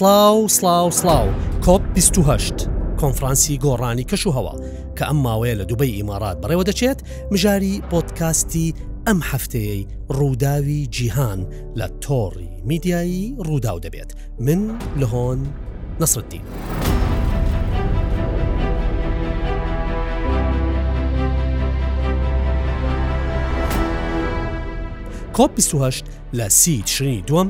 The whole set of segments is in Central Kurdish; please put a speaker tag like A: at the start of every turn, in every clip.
A: سڵاو سڵاو سڵاو کۆپ 28 کۆنفرانسی گۆڕانی کەش و هەوا کە ئەم ماوەیە لە دوبەی ئیمارات بەڕێوە دەچێت مژاری پۆتکاستی ئەم هەفتەیەی ڕووداوی جیهان لە تۆڕی میدیایی ڕووداو دەبێت من لە هۆن نەسرەتی. کۆپ 28 لە سی تشرینی دووەم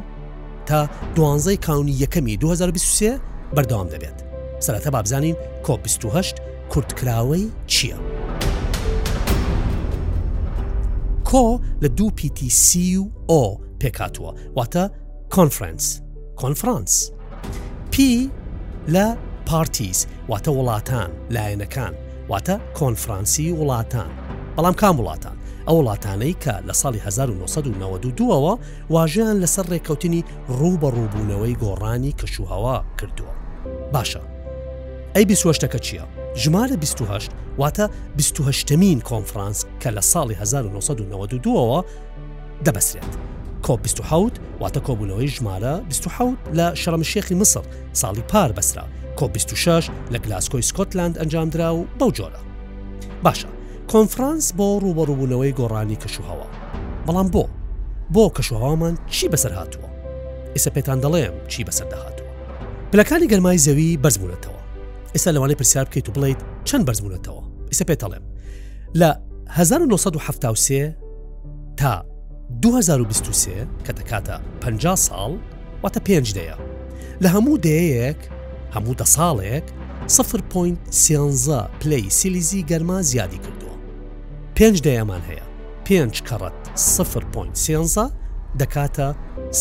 A: تا دوانزەی کاونی یەکەمی 2023 بەردەوام دەبێت سەرەتا بابزانین کۆپ 28 کورتکراوەی چییە؟ کۆ لە دوو پیتی سی و ئۆ پێکاتوە واتە کۆنفرەنس کۆنفرانس پی لە پارتیز واتە وڵاتان لایەنەکان واتە کۆنفرانسی وڵاتان بەڵام کام وڵاتان ئەو وڵاتانەی کە لە ساڵی 1992ەوە واژیان لەسەر ڕێککەوتنی ڕوو بە ڕووبوونەوەی گۆڕانی کەشوهوا کردووە باشە ئەی بیست و هەشتەکە چیە؟ ژمارە بیست و هەشت واتە بیست و هەشتەمین کۆنفرانس کە لە ساڵی 1992ەوە دەبەسرێت کۆ 1970 واتە کۆبوونەوەی ژمارە 1970 لە شەرمشێخی مسر ساڵی پار بەسرا کۆ 26 لە گلاسکۆی سکۆتلند ئەنجامدرا و بەو جۆرە باشە کۆنفرانس بۆ ڕوبەڕوبوونەوەی گۆڕانی کەشوهەوا بەڵام بۆ بۆ کەشوهوامان چی بەسەر هاتووە ئێستا پێتان دەڵێم چی بەسەر دەهاتووە پلەکانی گەرمای زەوی بەرزبوونەتەوە ئێستا لەوانەیە پرسیار بکەیت و بڵیت چەند بەرزبوونەتەوە ئیسە پێتەڵێم لە 1970 تا 2023 کە دەکاتە 50 ساڵ واتە پێنج دەیە لە هەموو دەیەیەک هەموو دە ساڵێک 0.13 پلەی سیلیزی گەرما زیادی کردووە پێنج دەیەمان هەیە پێنج کەڕەت سفر پۆینت سێزدە دەکاتە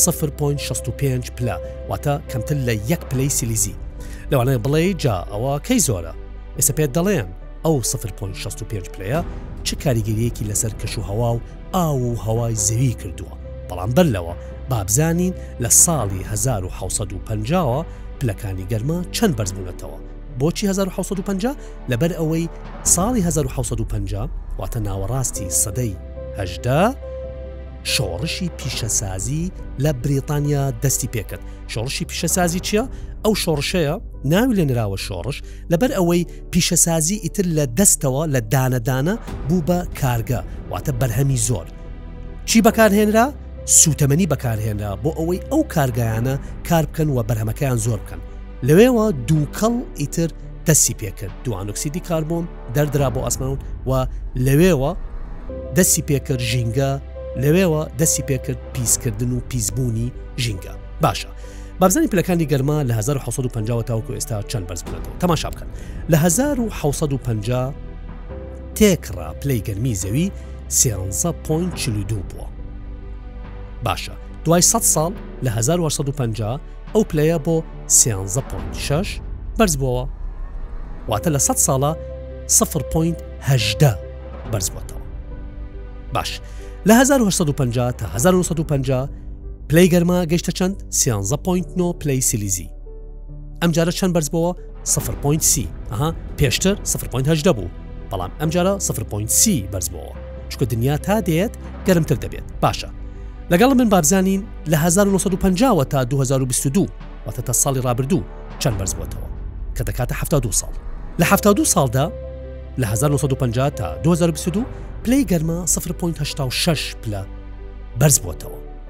A: سفر پۆینت شەست و پێنج پلە واتە کەمتر لە یەک پلەی سیلیزی لەوانەیە بڵێ جا ئەوە کەی زۆرە ئێستا پێت دەڵێن ئەو سفر پۆینت شەست و پێنج پلەیە چ کاریگەریەکی لەسەر کەش و هەوا و ئاو و هەوای زەوی کردووە بەڵام بەر لەوە بابزانین لە ساڵی 1950ەوە پلەکانی گەرما چەند بەرزبوونەتەوە بۆچی هەزار و حەوت سەد و پەنجا؟ لەبەر ئەوەی ساڵی هەزار و حەوت سەد و پەنجا واتە ناوەڕاستی سەدەی هەژدە شۆڕشی پیشەسازی لە بریتانیا دەستی پێکرد شۆڕشی پیشەسازی چییە؟ ئەو شۆڕشەیە ناوی لێ نراوە شۆڕش لەبەر ئەوەی پیشەسازی ئیتر لە دەستەوە لە دانەدانە بوو بە کارگە واتە بەرهەمی زۆر چی بەکارهێنرا؟ سووتەمەنی بەکارهێنرا بۆ ئەوەی ئەو کارگایانە کار بکەن و بەرهەمەکەیان زۆر بکەن. لەوێوە دووکەڵ ئیتر دەستی پێکرد دوانۆکسیدی کاربۆن دەردرا بۆ ئاسمان و لەوێوە دەستی پێکرد ژینگە لەوێوە دەستی پێکرد پیسکردن و پیسبوونی ژینگە باشە بابزانانی پلەکانی گەرما لە 1950 تاوکو ئێستا چەند بەرز بکەن تەماشا بکەن لە 1950 تێکڕا پلەی گەرمی زەوی سێزدە پۆینت چل و دوو بووە باشە دوای سە ساڵ لە 1950 ئەو پلەیە بۆ سێزدە پۆینت شش بەرز بووەوە واتە لە سە ساڵە سفر پۆینت هەدە بەرز بووەتەوە باش لە 1950 تا 1950 پلەی گەرما گەشتە چەند سیانزە پوین پلەی سیلیزی ئەمجارە چەند بەرزبەوە سفر پوینت سی ئەها پێشتر سفر پوینت هەژدە بوو بەڵام ئەمجارە سفر پوینت سی بەرزبەوە چکە دنیا تا دێت گەرمتر دەبێت باشە لەگەڵ من بابزانین لە 1950 تا 2022 واتە تا ساڵی رابردوو چەند بەرزبووتەوە کە دەکاتە 72 ساڵ لە 72 ساڵدا لە 1950 تا 2022 پلەی گەرما 0.86 پلە بەرز بووتەوە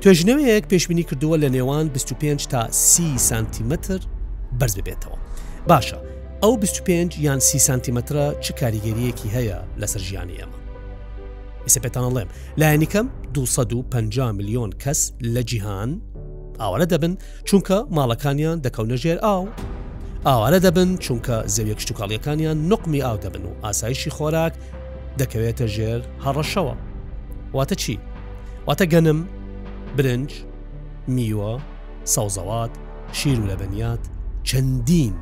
A: توێژینەوەیەک پێشبینی کردووە لە نێوان بیست و پێنج تا سی سانتیمەتر بەرز ببێتەوە. باشە ئەو بیست و پێنج یان سی سانتیمەترە چ کاریگەرییەکی هەیە لەسەر ژیانی ئێمە؟ ئیسە پێتان ئەڵێم لایەنیکەم 250 ملیۆن کەس لە جیهان ئاوارە دەبن چونکە ماڵەکانیان دەکەونە ژێر ئاو ئاوارە دەبن چونکە زەویە کشتتوکاڵیەکانیان نقمی ئاو دەبن و ئاسایشی خۆراک دەکەوێتە ژێر هەڕەشەوە واتە چی؟ واتە گەنم، برنج، میوە، سەوزەوات، شیر و لەبەنیات، چەندین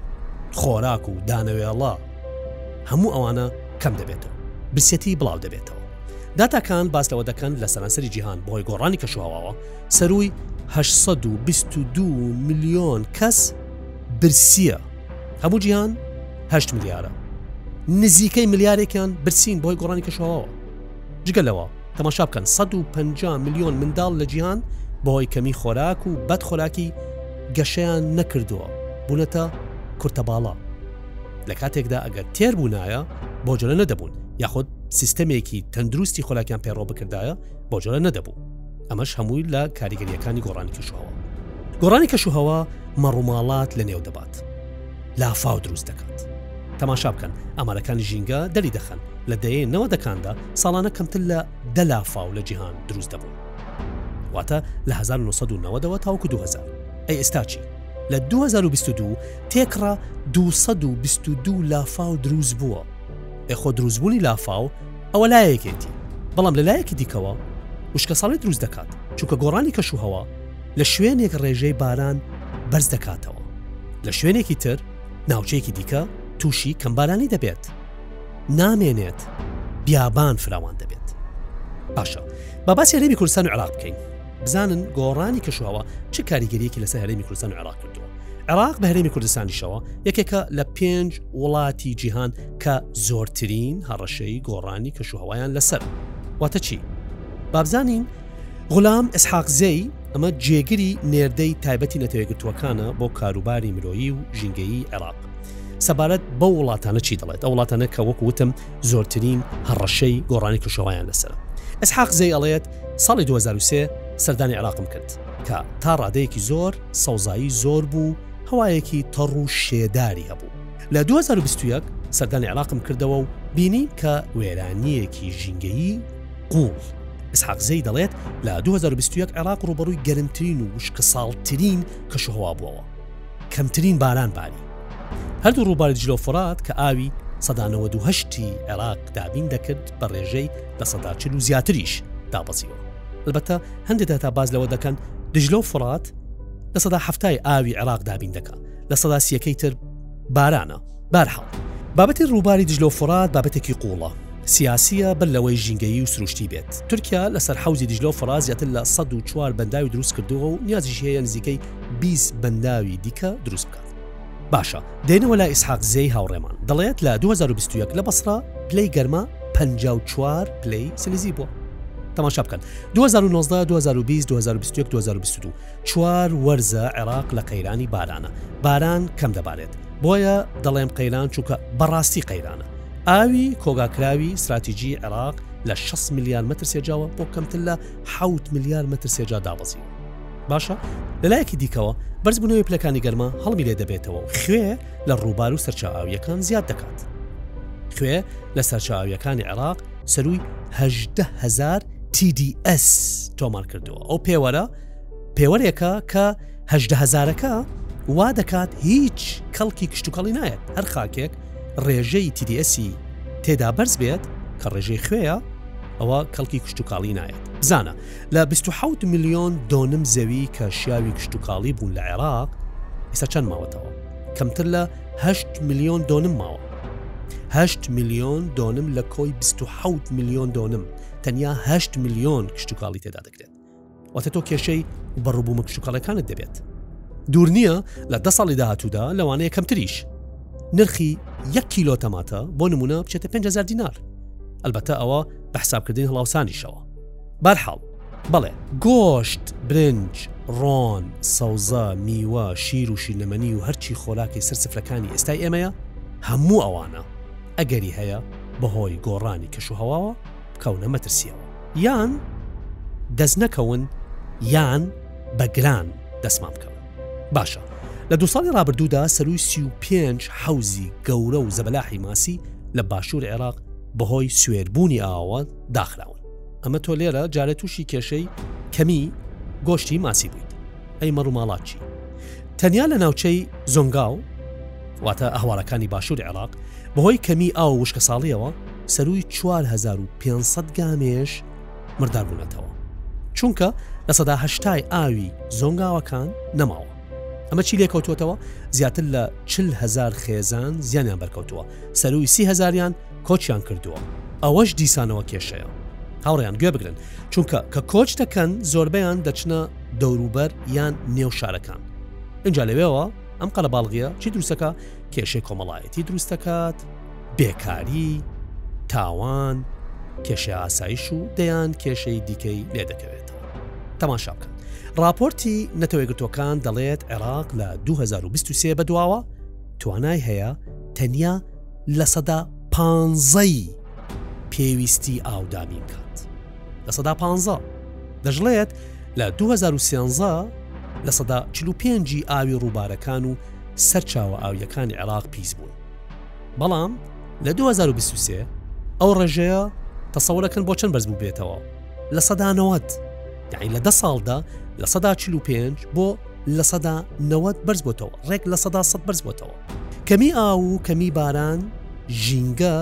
A: خۆراک و دانەوێڵە هەموو ئەوانە کەم دەبێتەوە برسێتی بڵاو دەبێتەوە داتاکان باس لەوە دەکەن لە سەرانسەری جیهان بۆی گۆڕانی کەشوهواوە سەروی 1922 میلیۆن کەس برسیە هەموو جیهان هەشت ملیارە نزیکەی ملیارێکیان برسین بۆی گۆڕانی کەشەوەەوە جگە لەوە تەماشا بکەن 150 میلیۆن منداڵ لە جیهان بەهۆی کەمی خۆراک و بەد خۆراکی گەشەیان نەکردووە بوونەتە کورتە باڵا لە کاتێکدا ئەگەر تێر بوونایە بۆ جۆرە نەدەبوون یاخود سیستەمێکی تەندروستی خۆراکیان پێڕۆ بکردایە بۆ جۆرە نەدەبوو ئەمەش هەمووی لە کاریگەریەکانی گۆڕانی کەشوهەوا گۆڕانی کەشوهەوا مەڕوماڵات لە نێو دەبات لافاو دروست دەکات تەماشا بکەن ئامارەکانی ژینگە دەری دەخەن لە دەیە نەوە دەکاندا ساڵانە کەمتر لە دە لافاو لە جیهان دروست دەبوو واتە لە 1990ەوە تاوکو 2000 ئەی ئێستا چی لە 2022 تێکڕا 222 لافاو دروست بووە ئەخۆ دروستبوونی لافاو ئەوە لایەکێتی بەڵام لە لایەکی دیکەوە وشکەساڵی دروست دەکات چونکە گۆڕانی کەش و هەوا لە شوێنێک ڕێژەی باران بەرز دەکاتەوە لە شوێنێکی تر ناوچەیەکی دیکە تووشی کەمبارانی دەبێت نامێنێت بیابان فراوان دەبێت باشە بە باسی هەرێمی کوردستان و عراق بکەین بزانن گۆڕانی کەشوهەوا چ کاریگەریەکی لەسەر هەرێمی کوردستان و عێراق کردووە عێراق بە هەرێمی کوردستانیشەوە یەکێکە لە پێنج وڵاتی جیهان کە زۆرترین هەڕەشەی گۆڕانی کەشوهوایان لەسەر واتە چی بابزانین غلام ئسحاق زەی ئەمە جێگری نێردەی تایبەتی نەتەوەگرتووەکانە بۆ کاروباری مرۆیی و ژینگەیی عێراق سەبارەت بە وڵاتانە چی دەڵێت ئە وڵاتانە کە وەکوتم زۆرترین هەڕەشەی گۆڕانی کەشوهوایان لەسەر ئسحاق زەی ئەڵێت ساڵی دوو هەزار و سێ سەردانی عێراقم کرد کە تا ڕادەیەکی زۆر سەوزایی زۆر بوو هەوایەکی تەڕ و شێداری هەبوو لە دوو هەزار و بیست و یەک سەردانی عێراقم کردەوە و بینی کە وێرانیەکی ژینگەیی قووڵ ئسحاق زەی دەڵێت لە دوو هەزار و بیست و یەک عێراق ڕووبەڕووی گەرمترین و وشکەساڵترین کەشوهەوا بووەوە کەمترین باران باری هەردوو ڕووباری جلە و فورات کە ئاوی سەدا نەوەد و هەشتی عێراق دابین دەکرد بە ڕێژەی لە سەدا چل و زیاتریش دابەزیوە البەتە هەندێک داتا باز لەوە دەکەن دژلە و فڕات لە سەدا هەفتای ئاوی عێراق دابین دەکە لە سەدا سیەکەی تر بارانە بارحاڵ بابەتی ڕووباری دژلە و فڕات بابەتێکی قوڵە سیاسیە بەر لەوەی ژینگەیی و سروشتی بێت تورکیا لەسەر حوزی دژلە و فڕاز زیاتر لە 104 بەنداوی دروست کردووە و نیازیش هەیە نزیکەی 20 بەنداوی دیکە دروست بکات باشە دێنەوە لای ئیسحاق زێی هاوڕێمان دەڵێت لە 2021 لە بەسرا پلەی گەرما 54 پلەی سلیزی بووە تەماشا بکەن 2019 2020 2021 2022 چوار وەرزە عێراق لە قەیرانی بارانە باران کەم دەبارێت بۆیە دەڵێم قەیران چووکە بەڕاستی قەیرانە ئاوی کۆگاکراوی استراتیجی عێراق لە 6 میلیارد متر سێجاوە بۆ کەمتر لە 6 میلیارد متر سێجا دابەزی باشە لەلایەکی دیکەوە بەرزبوونەوەی پلەکانی گەرما هەڵمی لێ دەبێتەوە و خوێ لە ڕووبار و سەرچاویەکان زیاد دەکات خوێ لە سەرچاویەکانی عێراق سەروی هزار TDS تۆمار کردووە ئەو پێوەرە پێوەرێکە کە هزارەکە وا دەکات هیچ کەڵکی کشتتوکەڵی نایەت هەر خاکێک ڕێژەی TDSی تێدا بەرز بێت کە ڕێژەی خوێە ئەوە کەڵکی کشتتوکاڵی نایەت بزانە لە بیست و حەوت ملیۆن دۆنم زەوی کە شیاوی کشتوکاڵی بوون لە عێراق ئیستا چەند ماوەتەوە کەمتر لە هەشت ملیۆن دۆنم ماوە هەشت ملیۆن دۆنم لە کۆی بیست و حەوت ملیۆن دۆنم تەنیا هەشت ملیۆن کشتوکاڵی تێدا دەکرێت واتە تۆ کێشەی بەڕبوومە کشتوکاڵەکانت دەبێت دوور نییە لە دە ساڵی داهاتوودا لەوانەیە کەمتریش نرخی یەک کیلۆ تەماتە بۆ نمونە بچێتە 500 دینار ئەلبەتە ئەوە بە حسابکردنی هەڵاوسانیشەوە بەرحاڵ بەڵێ گۆشت، برنج، ڕۆن، سەوزە، میوە، شیر و شیرنەمەنی و هەرچی خۆراکی سەر سفرەکانی ئێستای ئێمەیە هەموو ئەوانە ئەگەری هەیە بەهۆی گۆڕانی کەشوهەواوە بکەونە مەترسییەوە یان دەست نەکەون یان بە گران دەستمان بکەون باشە لە دو ساڵی ڕابردوودا سەروی سی و پێنج حەوزی گەورە و زەبەلاحی ماسی لە باشوور عێراق بەهۆی سوێربوونی ئاوە داخراون ئەمە تۆ لێرە جارێ تووشی کێشەی کەمی گۆشتی ماسی بوویت ئەی مەڕوماڵات چی تەنیا لە ناوچەی زۆنگاو واتە ئەهواڵەکانی باشووری عێراق بەهۆی کەمی ئاو وشکە ساڵیەوە سەروی 4500 گامێش مردار بوونەتەوە چونکە لە سەدا هەشتای ئاوی زۆنگاوەکان نەماوە ئەمە چی لێکەوتوتەوە زیاتر لە چهزار خێزان زیانیان بەرکەوتووە سەروی سیهزاریان کۆچیان کردووە ئەوەش دیسانەوە کێشەیە هاوڕێیان گوێ بگرن چونکە کە کۆچ دەکەن زۆربیان دەچنە دەوروبەر یان نێو شارەکان اینجا لەوێەوە ئەم قەلەباڵغیە چی دروستەکە کێشەی کۆمەڵایەتی دروست دەکات بێکاری تاوان کێشە ئاسایش و دەیان کێشەی دیکەی لێ دەکەوێتەوە تەماشا بکەن راپۆرتی نەتەوەگرتوەکان دەڵێت عێراق لە 2023 بەدواوە توانای هەیە تەنیا لە سەدا پانزە ی پێویستی ئاو دابین کات لە سەدا پانزە دەژڵێت لە 2013 لە سەدا چلو پێنجی ئاوی ڕووبارەکان و سەرچاوە ئاویەکانی عێراق پیس بوون بەڵام لە 2023 ئەو ڕێژەیە تەسەورەکەن بۆ چەند بەرز بوو بێتەوە لە سەدانەوەت داین لە دە ساڵدا لە سەدا چلو پێنج بۆ لە سەدا نەوەت بەرز بۆتەوە ڕێک لە سەدا سە بەرز بۆتەوە کەمی ئاو و کەمی باران ژینگە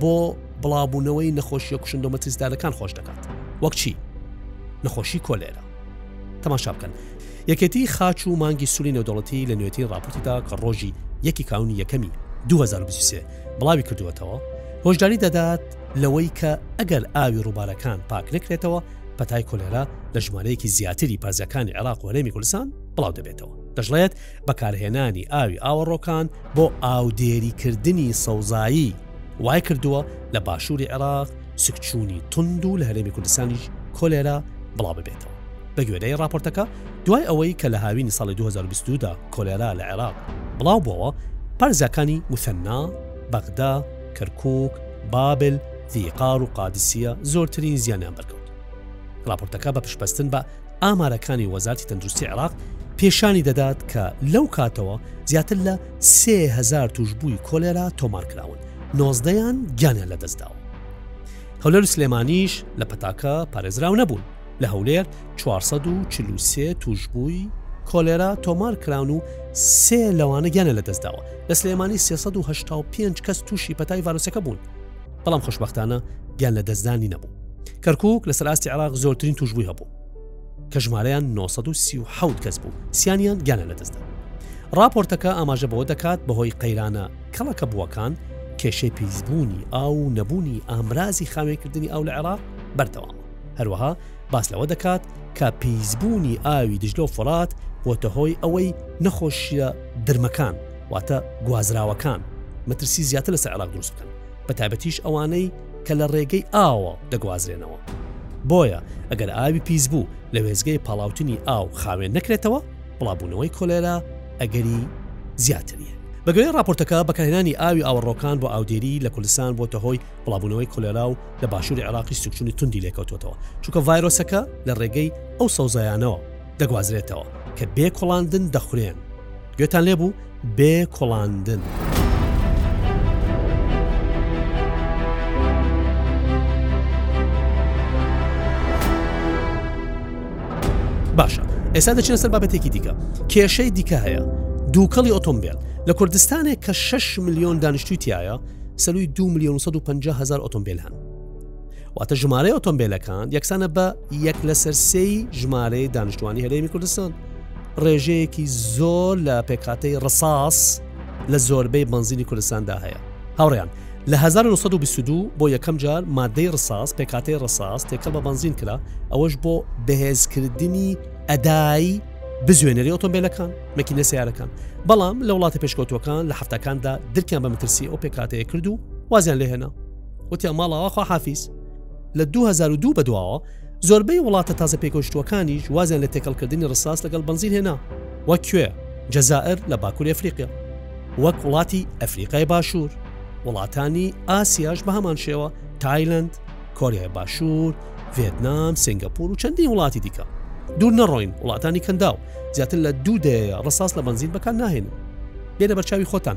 A: بۆ بڵاوبوونەوەی نەخۆشیە کوشندۆ مەترسدارەکان خۆش دەکات وەک چی نەخۆشی کۆلێرە تەماشا بکەن یەکێتی خاچ و مانگی سولی نەودەڵەتی لە نوێتی راپۆرتیدا کە ڕۆژی یەکی کاونی یەکەمی 2023 بڵاوی کردووەتەوە هۆشداری دەدات لەوەی کە ئەگەر ئاوی ڕووبارەکان پاک نەکرێتەوە پەتای کۆلێرا لە ژمارەیەکی زیاتری پارزەکانی عێراق وەرێمی کوردستان بڵاو دەبێتەوە دەشڵێت بەکارهێنانی ئاوی ئاوەڕۆکان بۆ ئاودێریکردنی سەوزایی وای کردووە لە باشووری عێراق سکچوونی تند و لە هەرێمی کوردستانیش کۆلێرا بڵاو ببێتەوە بە گوێرەی راپۆرتەکە دوای ئەوەی کە لە هاوینی ساڵی 2022دا کۆلێرا لە عێراق بڵاو بووەوە پارێزەکانی مثەننا بەغدا کەرکک بابل ذیقار و قادسیە زۆرترین زیانیان بەرکەوت راپۆرتەکە بە پشپەستن بە ئامارەکانی وەزارتی تەندروستی عێراق پێشانی دەدات کە لەو کاتەوە زیاتر لە سهزار توشببووی کۆلێرا تۆمارکراون نۆزدەیان گیانیان لە دەستداوە هەولەر و سلێمانیش لە پەتاکە پارێزراو نەبوون لە هەولێر 443 توشببووی کۆلێرا تۆمار کراون و سێ لەوانە گیانە لە دەستداوە لە سلێمانی 385 کەس تووشی پەتای ڤارۆسەکە بوون بەڵام خۆشببختانە گیان لە دەستدانی نەبوو کەرکک لەسەر ئاستی عراق زۆرترین توشبووی هەبوو کە ژمارەیان 1970 کەس بوو سیانیان گیانە لە دەستدا راپۆرتەکە ئاماژە بەوە دەکات بەهۆی قەیرانە کەڵەکە بووەکان کێشەی پیسبوونی ئاو و نەبوونی ئامرازی خاوێنکردنی ئاو لە عێراق بەردەوام هەروەها باس لەوە دەکات کە پیسبوونی ئاوی دژلۆ فڕات بۆتە هۆی ئەوەی نەخۆشیە درمەکان واتە گوازراوەکان مەترسی زیاتر لەسەر عراق دروست بکەن بە تابەتیش ئەوانەی کە لە ڕێگەی ئاوە دەگوازرێنەوە بۆیە ئەگەر ئاوی پیس بوو لە وێزگەی پاڵاوتنی ئاو خاوێن نەکرێتەوە بڵابوونەوەی کۆلێرا ئەگەری زیاتریە بەگوێ راپۆرتەکە بەکارهێنانی ئاوی ئاوەڕۆکان بۆ ئاودێری لە کوردستان بۆتە هۆی بڵابوونەوەی کۆلێرا و لە باشووری عراقی سوکچونی توندی لێکەوتوتەوە چونکە ڤایرۆسەکە لە ڕێگەی ئەو سەوزایانەوە دەگوازرێتەوە کە بێ کوڵاندن دەخورێن گوێتان لێبوو بێ کوڵاندن. باشە ئێستا دەچێت سەر بابەتێکی دیکە کێشەی دیکە هەیە دووکەڵی ئۆتۆمبیل لە کوردستانێک کە 6 میلیۆن دانیشتوی تایە سەروی 2 میلیۆن 150 هزار ئۆتۆمبیل هەن واتە ژمارەی ئۆتۆمبیلەکان یەکسانە بە یەک لەسەر سێی ژمارەی دانیشتوانی هەرێمی کوردستان ڕێژەیەکی زۆر لە پێکاتەی ڕساس لە زۆربەی بنزینی کوردستاندا هەیە هاوڕیان لە 1922 بۆ یەکەم جار مادەی ڕساس پێکاتەی ڕساس تێکەڵ بە بنزین کرا ئەوەش بۆ بەهێزکردنی ئەدای بزوێنەری ئۆتۆمبیلەکان مەکینە سیارەکان بەڵام لە وڵاتە پێشکەوتوەکان لە هەفتەکاندا درکیان بە مترسی ئەو پێکاتەیە کرد و وازیان لێهێنا وتیان ماڵاوا خوا حافیز لە 2002 بەدواوە زۆربەی وڵاتە تازە پێکەوشتووەکانیش وازیان لە تێکەڵکردنی ڕساس لەگەڵ بنزین هێنا وەک کوێ جەزائر لە باکوور ئەفریقیا وەک وڵاتی ئەفریقای باشوور وڵاتانی ئاسیاش بە هەمان شێوە تایلند کۆریای باشوور ڤێتنام سنگاپور و چەندی وڵاتی دیکە دوور نەڕۆین وڵاتانی کەنداو زیاتر لە دوو دەیە ڕساس لە بنزین بەکار ناهێنن بێنە بەرچاوی خۆتان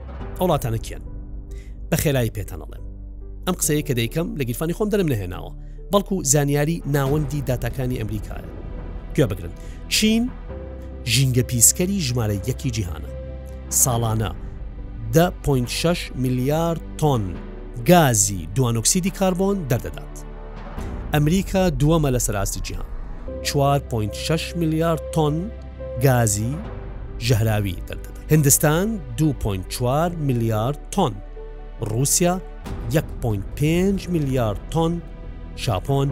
A: ئەو وڵاتانە کێن بە خێرایی پێتانەڵێم ئەم قسەیە کە دەیکەم لە گیرفانی خۆم دەرم نەهێناوە بەڵکو زانیاری ناوەندی داتاکانی ئەمریکایە گوێ بگرن چین ژینگە پیسکەری ژمارە یەکی جیهانە ساڵانە 10.6 میلیارد تۆن گازی دوانۆکسیدی کاربۆن دەردەدات ئەمریکا دووەمە لە سەراستی جیهان 4.6 میلیارد تۆن گازی ژەهراوی دەردەدەن هندستان 2.4 میلیارد تۆن رووسیا 1.5 میلیارد تۆن ژاپۆن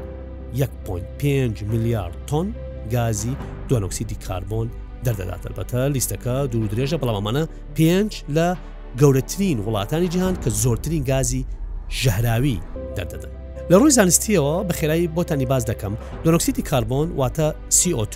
A: 1.5 میلیارد تۆن گازی دۆنۆکسیدی کاربۆن دەردەدات البەتە لیستەکە دوو درێژە بەڵامەمانە پێنج لە گەورەترین وڵاتانی جیهان کە زۆرترین گازی ژەهراوی دەردەدەن لە ڕووی زانستیەوە بە خێرایی بۆتانی باز دەکەم دۆنۆکسیدی کاربۆن واتە CO2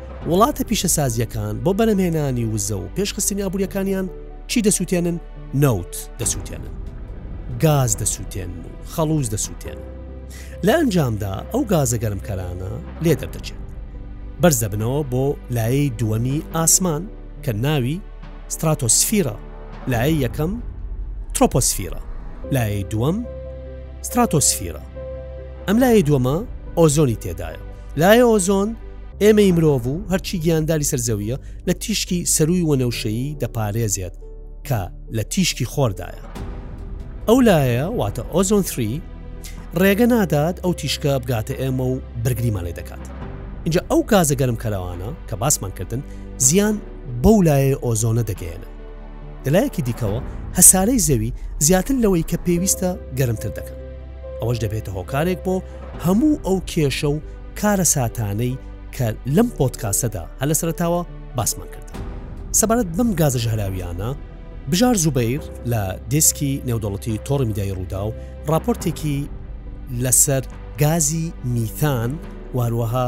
A: وڵاتە پیشەسازییەکان بۆ بەرهەمهێنانی وزە و پێشخستنی ئابوورییەکانیان چی دەسووتێنن؟ نەوت دەسووتێنن، گاز دەسووتێنن و خەڵووز دەسووتێنن. لە ئەنجامدا ئەو گازە گەرمکەرانە لێ دەردەچێت، بەرز دەبنەوە بۆ لایەی دووەمی ئاسمان کە ناوی، ستراتۆسفیرە، لایەی یەکەم، ترۆپۆسفیرە، لایەی دووەم، ستراتۆسفیرە. ئەم لایەی دووەمە ئۆزۆنی تێدایە. لایەی ئۆزۆن، ئێمەی مرۆڤ و هەرچی گیانداری سەر زەوییە لە تیشکی سەرووی وەنەوشەیی دەپارێزێت کە لە تیشکی خۆردایە. ئەو لایە واتە ئۆزۆن 3 ڕێگە نادات ئەو تیشکە بگاتە ئێمە و بەرگریمان لێ دەکات. اینجا ئەو گازە گەرم کەرەوانە کە باسمان کردن زیان بەو لایە ئۆزۆنە دەگەێنە. لەلایەکی دیکەوە هەسارەی زەوی زیاتر لەوەی کە پێویستە گەرمتر دەکەن. ئەوەش دەبێتە هۆکارێک بۆ هەموو ئەو کێشە و کارە ساتانەی کە لەم پۆتکاسەدا هە لە سەرتاوە باسمان کرد سەبارەت بەم گازە ژەهراویانە بژار زوبیر لە دسکی نێودەڵەتی تۆڕی میدای ڕوودا و راپۆرتێکی لەسەر گازی میتان واروەها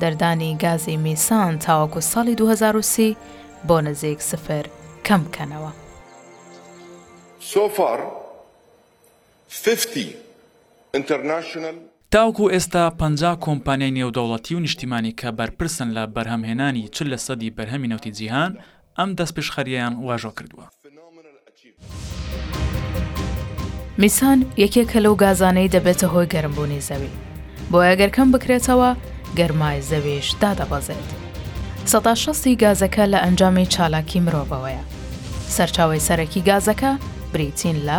A: دەردانی گازی میسان تاوەکو ساڵی دوو هەزار و
B: سی
C: بۆ نزیک سفر کەم بکەنەوە.
B: سۆفار فیفتی ئینتەرناشنەل.
D: تاوەکو ئێستا پەنجا کۆمپانیای نێودەوڵەتی و نیشتیمانی کە بەرپرسن لە بەرهەمهێنانی چل لە سەدی بەرهەمی نەوتی جیهان، ئەم دەستپێشخەرییەیان واژۆ کردووە.
C: میسان یەکێکە لەو گازانەی دەبێتە هۆی گەرمبوونی زەوی، بۆیە گەر کەم بکرێتەوە گەرمای زەویش دادەبەزێت. سەدا شەستی گازەکە لە ئەنجامی چالاکی مرۆڤەوەیە. سەرچاوەی سەرەکی گازەکە بریتین لە،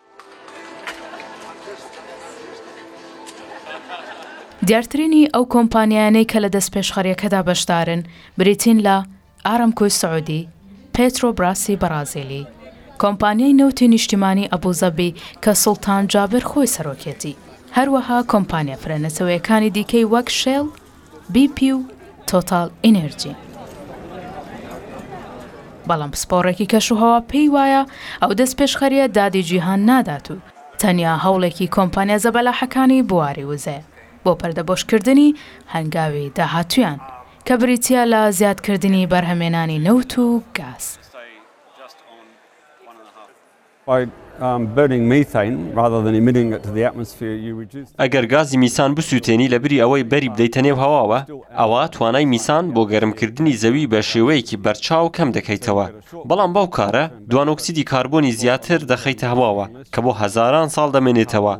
C: دیارترینی ئەو کۆمپانیایانەی کە لە دەستپێشخەرییەکەدا بەشدارن بریتین لە، ئارامکۆی سعودی، پێترۆ براسی بەڕازیلی، کۆمپانیای نەوتی نیشتیمانی ئەبوزەبی کە سوڵتان جابر خۆی سەرۆکێتی، هەروەها کۆمپانیا فرەنەسەوەیەکانی دیکەی وەک، شێڵ، بی پی و تۆتاڵ ئینێرجی. بەڵام پسپۆڕێکی کەشوهەوا پێی وایە ئەو دەستپێشخەرییە دادی جیهان نادات و تەنیا هەوڵێکی کۆمپانیا زەبەلاحەکانی بواری وزەیە بۆ پەردەبۆشکردنی هەنگاوی داهاتوویان کە بریتییە لە زیادکردنی بەرهەمێنانی نەوت و گاز.
E: ئەگەر گازی میسان بسووتێنی لە بری ئەوەی بەری بدەیتە نێو هەواوە ئەوا توانای میسان بۆ گەرمکردنی زەوی بە شێوەیەکی بەرچاو کەم دەکەیتەوە بەڵام بەو کارە دوانۆکسیدی کاربۆنی زیاتر دەخەیتە هەواوە کە بۆ هەزاران ساڵ دەمێنێتەوە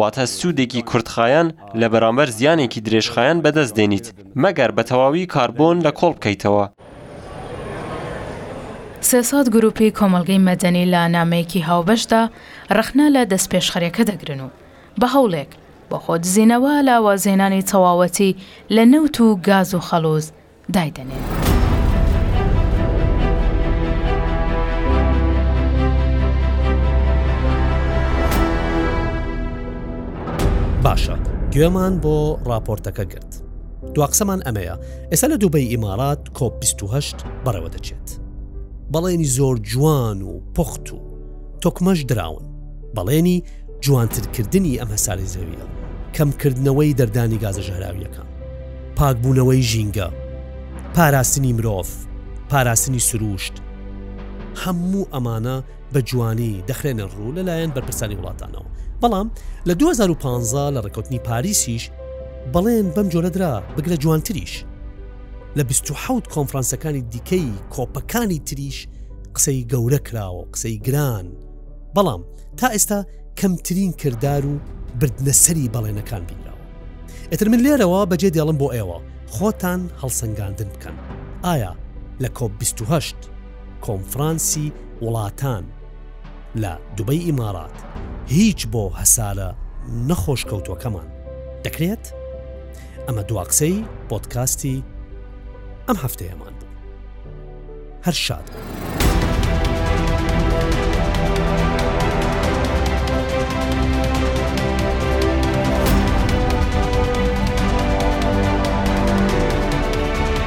E: واتە سوودێکی کورتخایەن لە بەرامبەر زیانێکی درێژخایەن بەدەست دێنیت مەگەر بە تەواوی کاربۆن لە کۆڵ بکەیتەوە.
C: سێ سەد گروپی کۆمەڵگەی مەدەنی لە نامەیەکی هاوبەشدا ڕەخنە لە دەستپێشخەرەکە دەگرن و بە هەوڵێک بۆ خۆدزینەوە لە وازهێنانی تەواوەتی لە نەوت و گاز و خەڵوز دایدەنێن.
A: باشە گوێمان بۆ ڕاپۆرتەکە گرت دواقسەمان ئەمەیە، ئێستا لە دوبەی ئیمارات کۆپ بیست و هەشت بەڕێوە دەچێت بەڵێنی زۆر جوان و پوخت و تۆکمەش دراون بەڵێنی جوانترکردنی ئەم هەساری زەویە کەمکردنەوەی دەردانی گازە ژەهراویەکان پاکبوونەوەی ژینگە پاراستنی مرۆڤ پاراستنی سروشت هەموو ئەمانە بە جوانی دەخرێنە ڕوو لەلایەن بەرپرسانی وڵاتانەوە، بەڵام لە دوو هەزار و پازدە لە ڕێککەوتنی پاریسیش بەڵێن بەم جۆرە درا، بگرە جوانتریش لە بیست و حەوت کۆنفرانسەکانی دیکەی کۆپەکانی تریش قسەی گەورە کراوە و قسەی گران، بەڵام تا ئێستا کەمترین کردار و بردنەسەری بەڵێنەکان بینراوە. ئیتر من لێرەوە بەجێ دێڵم بۆ ئێوە خۆتان هەڵسەنگاندن بکەن، ئایا لە کۆپ بیست و هەشت کۆنفرانسی وڵاتان لە دوبەی ئیمارات هیچ بۆ هەسارە نەخۆش کەوتوەکەمان دەکرێت ئەمە دوا قسەی پۆدکاستی ئەم هەفتەیەمان بوو هەر شاد بوو.